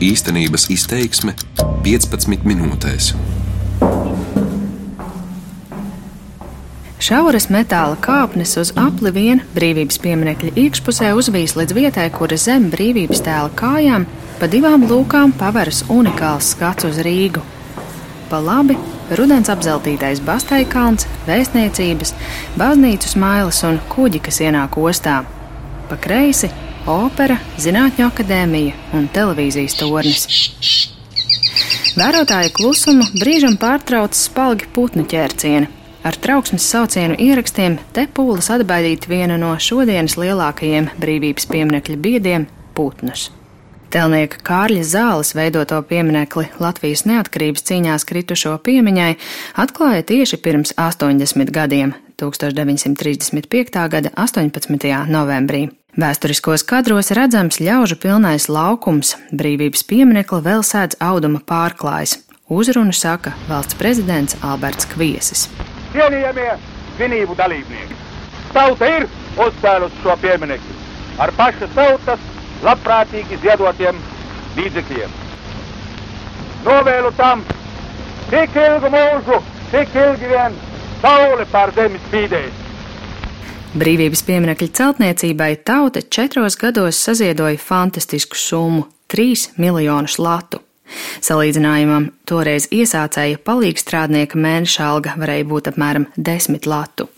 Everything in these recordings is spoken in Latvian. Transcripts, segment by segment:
Īstenības izteiksme 15 minūtēs. Šauras metāla kāpnes uz apli viena brīvības pieminiekļa iekšpusē uzvīs līdz vietai, kur zem brīvības tēla kājām pa divām lūkām paveras unikāls skats uz Rīgu. Pa labi rudens apzeltītais Basteikalns, vēstniecības, baznīcu smailes un kuģi, kas ienāk ostā. Pa kreisi opera, zinātņu akadēmija un televīzijas tornis. Vērotāju klusumu brīžam pārtrauc spalgi putnu ķērcieni. Ar trauksmes saucienu ierakstiem te pūlis atbaidīt vienu no šodienas lielākajiem brīvības pieminiekļa biediem - putnus. Telnieka Kārļa Zāles veidoto pieminekli Latvijas neatkarības cīņās kritušo piemiņai atklāja tieši pirms 80 gadiem, 1935. gada 18. novembrī. Vēsturiskos kadros redzams ļaužu pilnais laukums, brīvības pieminekli vēl sēdz auduma pārklājs. Uzrunu saka valsts prezidents Alberts Kviesis. Cienījamie svinību dalībnieki! Tauta ir uzcēlusi šo pieminekli ar pašas tautas labprātīgi ziedotiem līdzekļiem. Novēlu tam tik ilgu mūžu, cik ilgi vien saule pār zemi spīdēs. Brīvības pieminiekļa celtniecībai tauta četros gados saziedoja fantastisku summu - 3 miljonus latu. Salīdzinājumam, toreiz iesācēja palīgstrādnieka mēneša alga varēja būt apmēram 10 latu.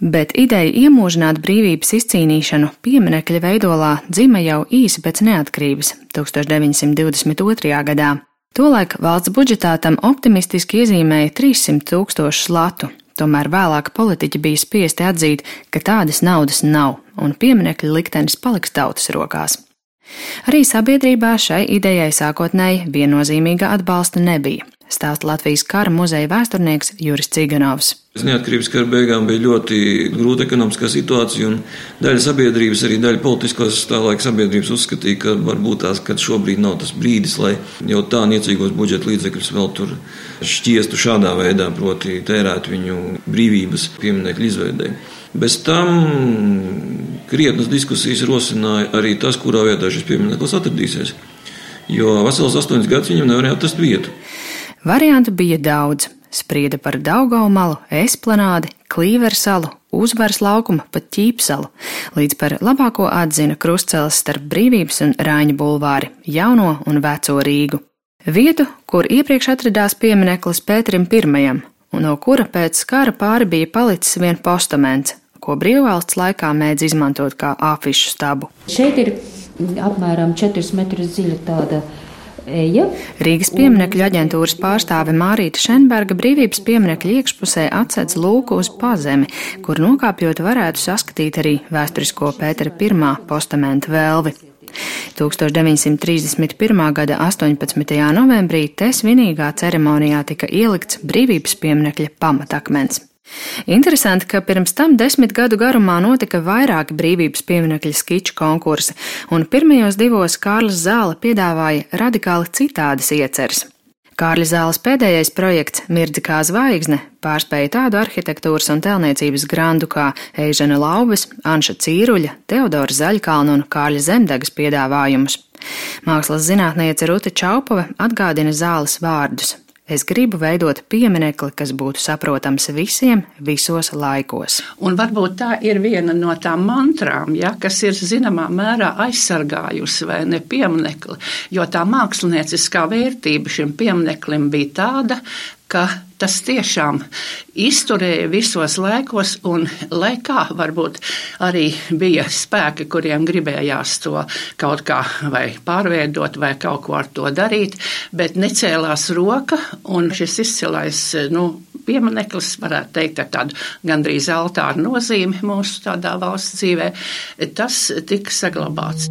Bet ideja iemūžināt brīvības izcīnīšanu pieminekļa veidolā dzima jau īsi pēc neatkarības 1922. gadā. Tolaik valsts budžetā tam optimistiski iezīmēja 300 tūkstošus latu, Tomēr vēlāk politiķi bija spiesti atzīt, ka tādas naudas nav, un pieminiekļa liktenis paliks tautas rokās. Arī sabiedrībā šai idejai sākotnēji viennozīmīga atbalsta nebija, stāsta Latvijas kara muzeja vēsturnieks Juris Ciganovs. Neatkarības kara beigām bija ļoti grūta ekonomiskā situācija, un daļa sabiedrības, arī daļa politiskās tā laika sabiedrības uzskatīja, ka varbūt tās, ka šobrīd nav tas brīdis, lai jau tā niecīgos budžeta līdzekļus vēl tur šķiestu šādā veidā, proti tērēt viņu brīvības pieminiektu izveidē. Bez tam krietnas diskusijas rosināja arī tas, kurā vietā šis piemineklis atradīsies. Jo vesels astoņas gadus viņam nevarēja atrast vietu. Variantu bija daudz sprieda par Daugaumalu, Esplanādi, Klīversalu, Uzvaras laukuma, pat ķīpsalu, līdz par labāko atzina krustceles starp Brīvības un Rāņa bulvāri, jauno un veco Rīgu. Vietu, kur iepriekš atradās piemineklis Pēterim I, no kura pēc kara pāri bija palicis vien postaments, ko brīvvalsts laikā mēdz izmantot kā afišu stabu. Šeit ir apmēram 4 metrus dziļa tāda eja. Rīgas pieminekļu aģentūras pārstāve Mārīta Šenberga brīvības pieminekļa iekšpusē atsedz lūku uz pazemi, kur nokāpjot varētu saskatīt arī vēsturisko Pētera I postamenta velvi. 1931. gada 18. novembrī te svinīgā ceremonijā tika ielikts brīvības pieminekļa pamatakmens. Interesanti, ka pirms tam desmit gadu garumā notika vairāki brīvības pieminekļa skiču konkursi, un pirmajos divos Kārlis Zāle piedāvāja radikāli citādas ieceres. Kārļa Zāles pēdējais projekts Mirdzi kā zvaigzne pārspēja tādu arhitektūras un tēlniecības grandu kā Eižena Laubes, Anša Cīruļa, Teodora Zaļkalna un Kārļa Zemdegas piedāvājumus. Mākslas zinātniece Ruta Čaupove atgādina zāles vārdus Es gribu veidot pieminekli, kas būtu saprotams visiem, visos laikos. Un varbūt tā ir viena no tām mantrām, ja, kas ir zināmā mērā aizsargājusi vai ne pieminekli, jo tā mākslinieckā vērtība šim piemineklim bija tāda, ka tas tiešām izturēja visos laikos, un lai kā varbūt arī bija spēki, kuriem gribējās to kaut kā vai pārveidot vai kaut ko ar to darīt, bet necēlās roka, un šis izcilais, nu, piemineklis, varētu teikt, ar tādu gandrīz altāru nozīmi mūsu tādā valsts dzīvē, tas tika saglabāts.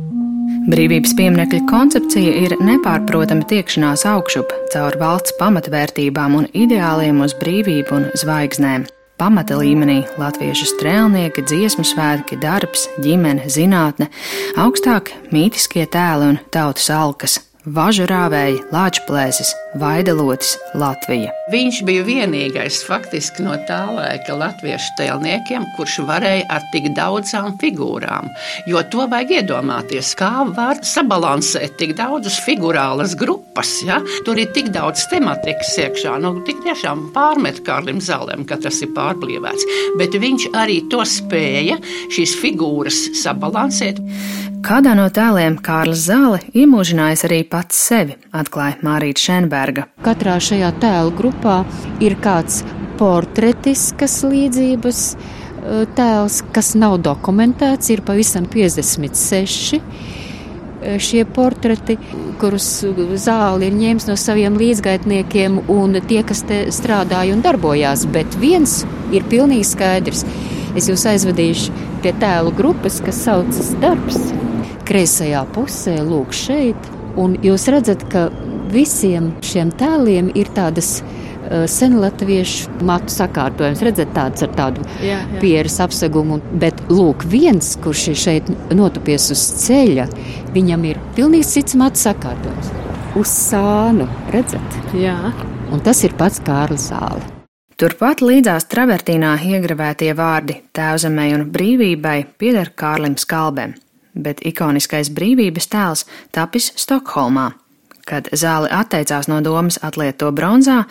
Brīvības pieminiekļa koncepcija ir nepārprotama tiekšanās augšup caur valsts pamatvērtībām un ideāliem uz brīvību un zvaigznēm. Pamata līmenī latviešu strēlnieki, dziesmu svētki, darbs, ģimene, zinātne, augstāk mītiskie tēli un tautas alkas, Važu rāvēji, Lāčplēsis, Vaidelotis, Latvija. Viņš bija vienīgais faktiski no tā laika latviešu tēlniekiem, kurš varēja ar tik daudzām figūrām. Jo to vajag iedomāties, kā var sabalansēt tik daudzas figurālas grupas. Ja? Tur ir tik daudz tematikas iekšā, nu, tik tiešām pārmet Kārlim Zālēm, ka tas ir pārblīvēts. Bet viņš arī to spēja, šīs figūras sabalansēt. Kādā no tēliem Kārlis Zāle iemūžinājis arī pats sevi, atklāja Mārīta Šenberga. Katrā šajā tēlu grupā ir kāds portretiskas līdzības eh, tēls, kas nav dokumentēts, ir pavisam 56 eh, šie portreti, kurus zāli ir ņēmis no saviem līdzgaitniekiem un tie, kas te strādāja un darbojās, bet viens ir pilnīgi skaidrs. Es jūs aizvedīšu pie tēlu grupas, kas saucas darbs kreisajā pusē, lūk, šeit. Un jūs redzat, ka visiem šiem tēliem ir tādas uh, senlatviešu matu sakārtojums. Redzat, tāds ar tādu pieres apsegumu, bet lūk, viens, kurš ir šeit notupies uz ceļa, viņam ir pilnīgi cits matu sakārtojums. Uz sānu, redzat? Jā. Un tas ir pats Kārlis Zāle. Turpat līdzās travertīnā iegravētie vārdi tēvzemē un brīvībai pieder Kārlim Skalbem bet ikoniskais brīvības tēls tapis Stokholmā. Kad zāle atteicās no domas atliet to bronzā,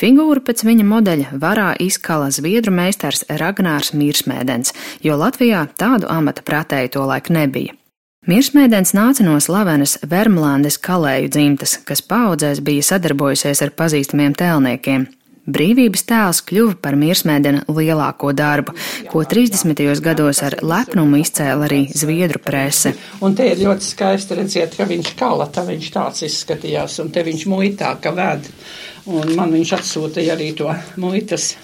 figūru pēc viņa modeļa varā izkala zviedru meistars Ragnārs Mirsmēdens, jo Latvijā tādu amata pratēju to laik nebija. Mirsmēdens nāca no slavenas Vermlandes kalēju dzimtas, kas paudzēs bija sadarbojusies ar pazīstamiem tēlniekiem. Brīvības tēls kļuva par Mirsmēdena lielāko darbu, ko 30. gados ar lepnumu izcēla arī Zviedru prese. Un te ir ļoti skaisti redzēt, ka viņš kala, tā viņš tāds izskatījās, un te viņš muitā, ka ved. Un man viņš atsūtīja arī to muitas.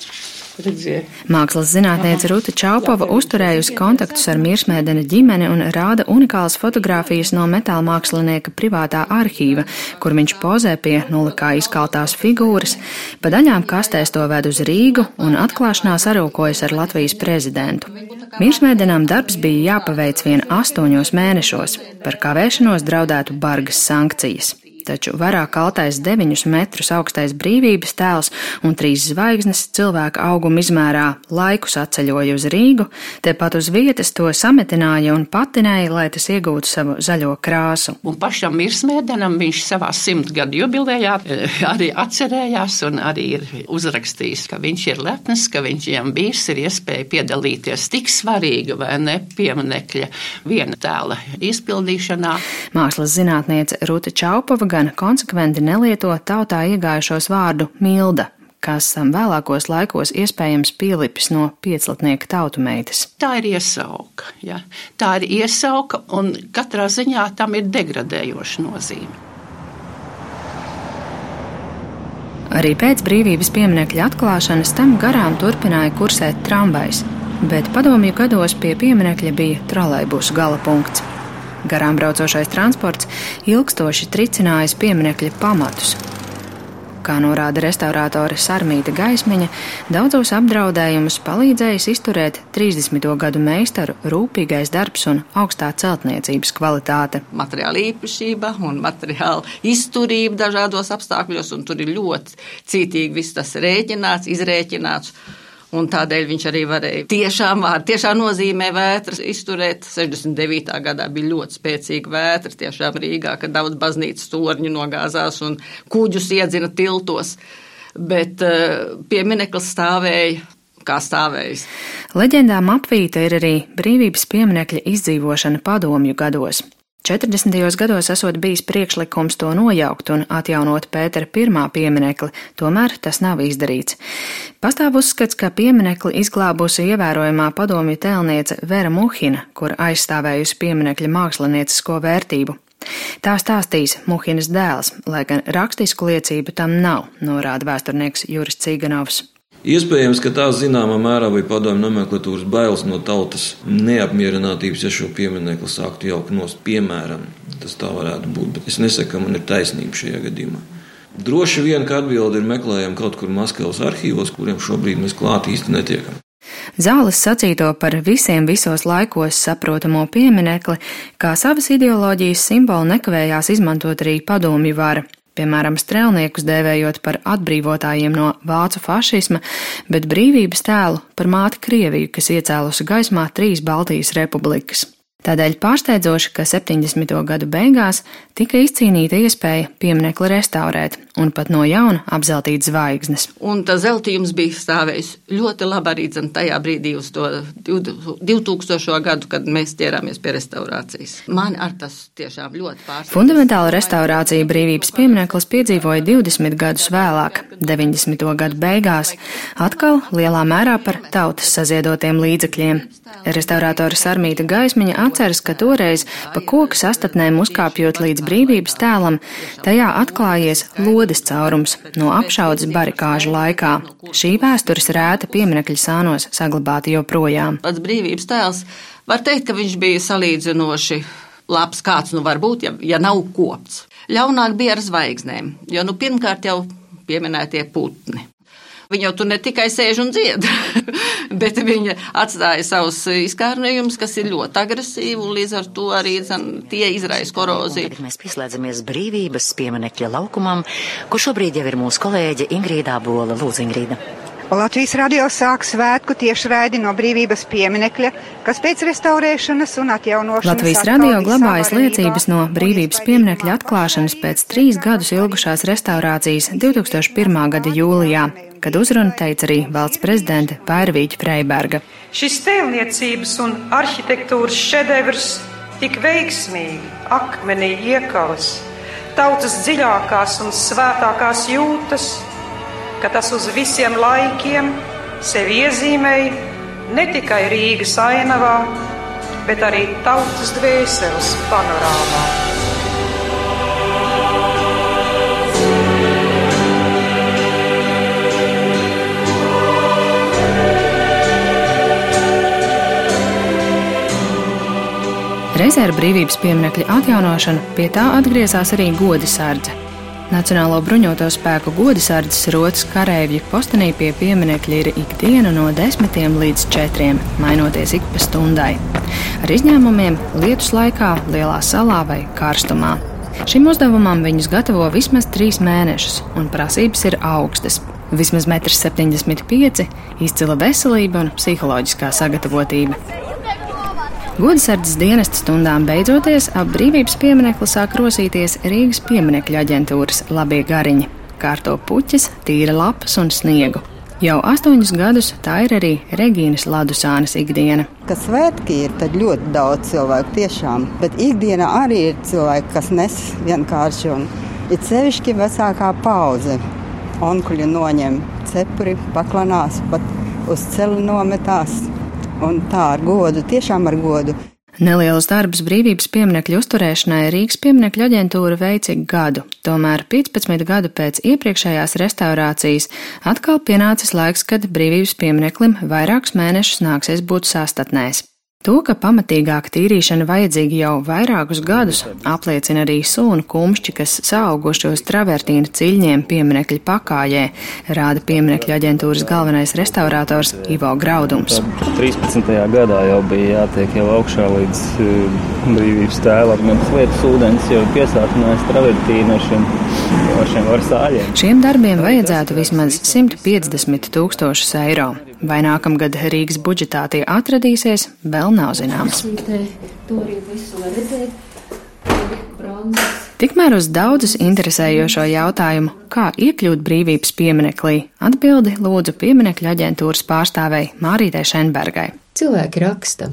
Mākslas zinātniece Ruta Čaupova uzturējusi kontaktus ar Mirsmēdena ģimeni un rāda unikālas fotogrāfijas no metāla mākslinieka privātā arhīva, kur viņš pozē pie nulikā izkaltās figūras, pa daļām kastēs to ved uz Rīgu un atklāšanās arūkojas ar Latvijas prezidentu. Mirsmēdenam darbs bija jāpaveic vien astoņos mēnešos, par kavēšanos draudētu bargas sankcijas taču varā kaltais 9 metrus augstais brīvības tēls un trīs zvaigznes cilvēka auguma izmērā laikus atceļoja uz Rīgu, tepat uz vietas to sametināja un patinēja, lai tas iegūtu savu zaļo krāsu. Un pašam Mirsmēdenam viņš savā simtgadu jubilejā eh, arī atcerējās un arī ir uzrakstījis, ka viņš ir lepns, ka viņam bijis ir iespēja piedalīties tik svarīga vai ne pieminekļa viena tēla izpildīšanā. Mākslas zinātniece Rūta Čaupova gan konsekventi nelieto tautā iegājušos vārdu milda, kas vēlākos laikos iespējams pielipis no pieclatnieka tautumeitas. Tā ir iesauka. Ja? Tā ir iesauka, un katrā ziņā tam ir degradējoša nozīme. Arī pēc brīvības pieminiekļa atklāšanas tam garām turpināja kursēt tramvajs, bet padomju gados pie pieminiekļa bija trolejbusu gala punkts. Garām braucošais transports ilgstoši tricinājis pieminekļa pamatus. Kā norāda restaurātore Sarmīta Gaismiņa, daudzos apdraudējumus palīdzējis izturēt 30. gadu meistaru rūpīgais darbs un augstā celtniecības kvalitāte. Materiāla īpašība un materiāla izturība dažādos apstākļos, un tur ir ļoti cītīgi viss tas rēķināts, izrēķināts. Un tādēļ viņš arī varēja tiešām, tiešā nozīmē vētras izturēt. 69. gadā bija ļoti spēcīga vētra tiešām Rīgā, kad daudz baznīcas torņu nogāzās un kuģus iedzina tiltos. Bet uh, piemineklis stāvēja kā stāvējis. Leģendām apvīta ir arī brīvības pieminekļa izdzīvošana padomju gados. 40. gados esot bijis priekšlikums to nojaukt un atjaunot Pētera pirmā pieminekli, tomēr tas nav izdarīts. Pastāv uzskats, ka pieminekli izglābusi ievērojamā padomju tēlniece Vera Muhina, kur aizstāvējusi pieminekļa māksliniecisko vērtību. Tā stāstīs Muhinas dēls, lai gan rakstisku liecību tam nav, norāda vēsturnieks Juris Cīganovs. Iespējams, ka tās zināmā mērā bija padomju nomenklatūras bailes no tautas neapmierinātības, ja šo pieminiektu sāktu jaukt nost. Piemēram, tas tā varētu būt, bet es nesaku, ka man ir taisnība šajā gadījumā. Droši vien, ka atbildi ir meklējama kaut kur Maskavas arhīvos, kuriem šobrīd mēs klāt īsti netiekam. Zāles sacīto par visiem visos laikos saprotamo pieminekli, kā savas ideoloģijas simbolu nekavējās izmantot arī padomju vara. Piemēram, strēlniekus dēvējot par atbrīvotājiem no vācu fašisma, bet brīvības tēlu par māti Krieviju, kas iecēlusi gaismā trīs Baltijas republikas. Tādēļ pārsteidzoši, ka 70. gadu beigās tika izcīnīta iespēja pieminekli restaurēt un pat no jauna apzeltīt zvaigznes. Un tas zeltījums bija stāvējis ļoti labi arī dzen, tajā brīdī uz to 2000. gadu, kad mēs ķērāmies pie restaurācijas. Man ar tas tiešām ļoti pārsteidz. Fundamentāla restaurācija brīvības piemineklis piedzīvoja 20 gadus vēlāk, 90. gadu beigās, atkal lielā mērā par tautas saziedotiem līdzekļiem. Restaurātora Sarmīta Gaismiņa atceras, ka toreiz pa koku sastatnēm uzkāpjot līdz brīvības tēlam, tajā atklājies lodes caurums no apšaudas barikāžu laikā. Šī vēstures rēta pieminekļa sānos saglabāta joprojām. Pats brīvības tēls var teikt, ka viņš bija salīdzinoši labs, kāds nu var būt, ja, ja nav kopts. Ļaunāk bija ar zvaigznēm, jo nu pirmkārt jau pieminētie putni. Viņa jau tur ne tikai sēž un dzied, bet viņa atstāja savus izkārnījumus, kas ir ļoti agresīvi, un līdz ar to arī zan, tie izraisa koroziju. Mēs pieslēdzamies brīvības pieminekļa laukumam, kur šobrīd jau ir mūsu kolēģe Ingrīdā Bola. Lūdzu, Ingrīda! Latvijas radio sāk svētku tiešraidi no brīvības pieminekļa, kas pēc restaurēšanas un atjaunošanas. Latvijas radio glabājas liecības no brīvības pieminekļa atklāšanas pēc trīs gadus ilgušās restaurācijas 2001. gada jūlijā kad uzrunu teica arī valsts prezidente Pērvīķa Freiberga. Šis tēlniecības un arhitektūras šedevrs tik veiksmīgi akmenī iekalas tautas dziļākās un svētākās jūtas, ka tas uz visiem laikiem sevi iezīmēja ne tikai Rīgas ainavā, bet arī tautas dvēseles panorāmā. Reizē ar brīvības pieminiekļa atjaunošanu pie tā atgriezās arī godisardze. Nacionālo bruņoto spēku godisardzes rotas kareivju postenī pie pieminiekļa ir ikdiena no desmitiem līdz četriem, mainoties ik pa stundai. Ar izņēmumiem lietus laikā, lielā salā vai karstumā. Šim uzdevumam viņus gatavo vismaz trīs mēnešus, un prasības ir augstas. Vismaz 1,75 m, izcila veselība un psiholoģiskā sagatavotība. Godsardzes dienesta stundām beidzoties, ap brīvības pieminekli sāk rosīties Rīgas pieminekļa aģentūras labie gariņi - kārto puķis, tīra lapas un sniegu. Jau astoņus gadus tā ir arī Regīnas Ladusānas ikdiena. Kas svētki ir, tad ļoti daudz cilvēku tiešām, bet ikdiena arī ir cilvēki, kas nes vienkārši un ir sevišķi vecākā paudze. Onkuļi noņem cepuri, paklanās, pat uz celi nometās un tā ar godu, tiešām ar godu. Nelielus darbus brīvības pieminekļu uzturēšanai Rīgas pieminekļu aģentūra veica gadu, tomēr 15 gadu pēc iepriekšējās restaurācijas atkal pienācis laiks, kad brīvības piemineklim vairākus mēnešus nāksies būt sastatnēs. To, ka pamatīgāka tīrīšana vajadzīga jau vairākus gadus, apliecina arī sūnu kumšķi, kas saugušos travertīnu ciļņiem pieminekļa pakājē, rāda pieminekļa aģentūras galvenais restaurators Ivo Graudums. 13. gadā jau bija jātiek jau augšā līdz uh, brīvības tēlam, un sliepas ūdens jau piesātinājis travertīnu ar šiem, ar šiem varsāļiem. Šiem darbiem vajadzētu vismaz 150 tūkstošus eiro. Vai nākamgad Rīgas budžetā tie atradīsies, vēl nav zināms. Tikmēr uz daudzus interesējošo jautājumu, kā iekļūt brīvības pieminekli, atbildi lūdzu pieminekļa aģentūras pārstāvei Mārītei Šenbergai. Cilvēki raksta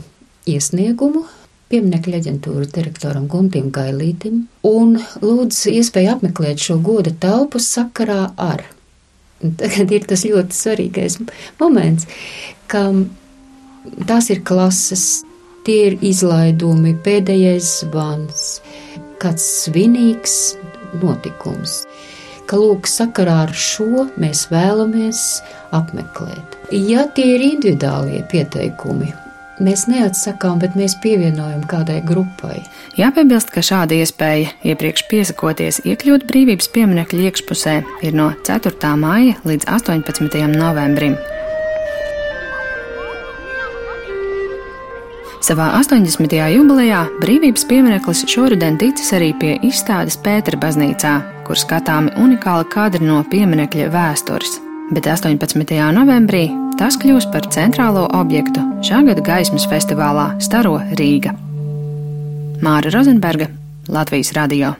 iesniegumu pieminekļa aģentūras direktoram Guntim Gailītim un lūdz iespēju apmeklēt šo goda telpu sakarā ar Tagad ir tas ļoti svarīgais moments, ka tās ir klases, tie ir izlaidumi, pēdējais zvans, kāds svinīgs notikums. Ka lūk, sakarā ar šo mēs vēlamies apmeklēt. Ja tie ir individuālie pieteikumi, Mēs neatsakām, bet mēs pievienojam kādai grupai. Jāpiebilst, ka šāda iespēja iepriekš piesakoties iekļūt brīvības pieminiekļa iekšpusē ir no 4. māja līdz 18. novembrim. Savā 80. jubilejā brīvības piemineklis šoruden ticis arī pie izstādes Pētera baznīcā, kur skatāmi unikāli kadri no pieminekļa vēstures. Bet 18. novembrī tas kļūs par centrālo objektu šā gada gaismas festivālā Staro Rīga. Māra Rozenberga, Latvijas Radio.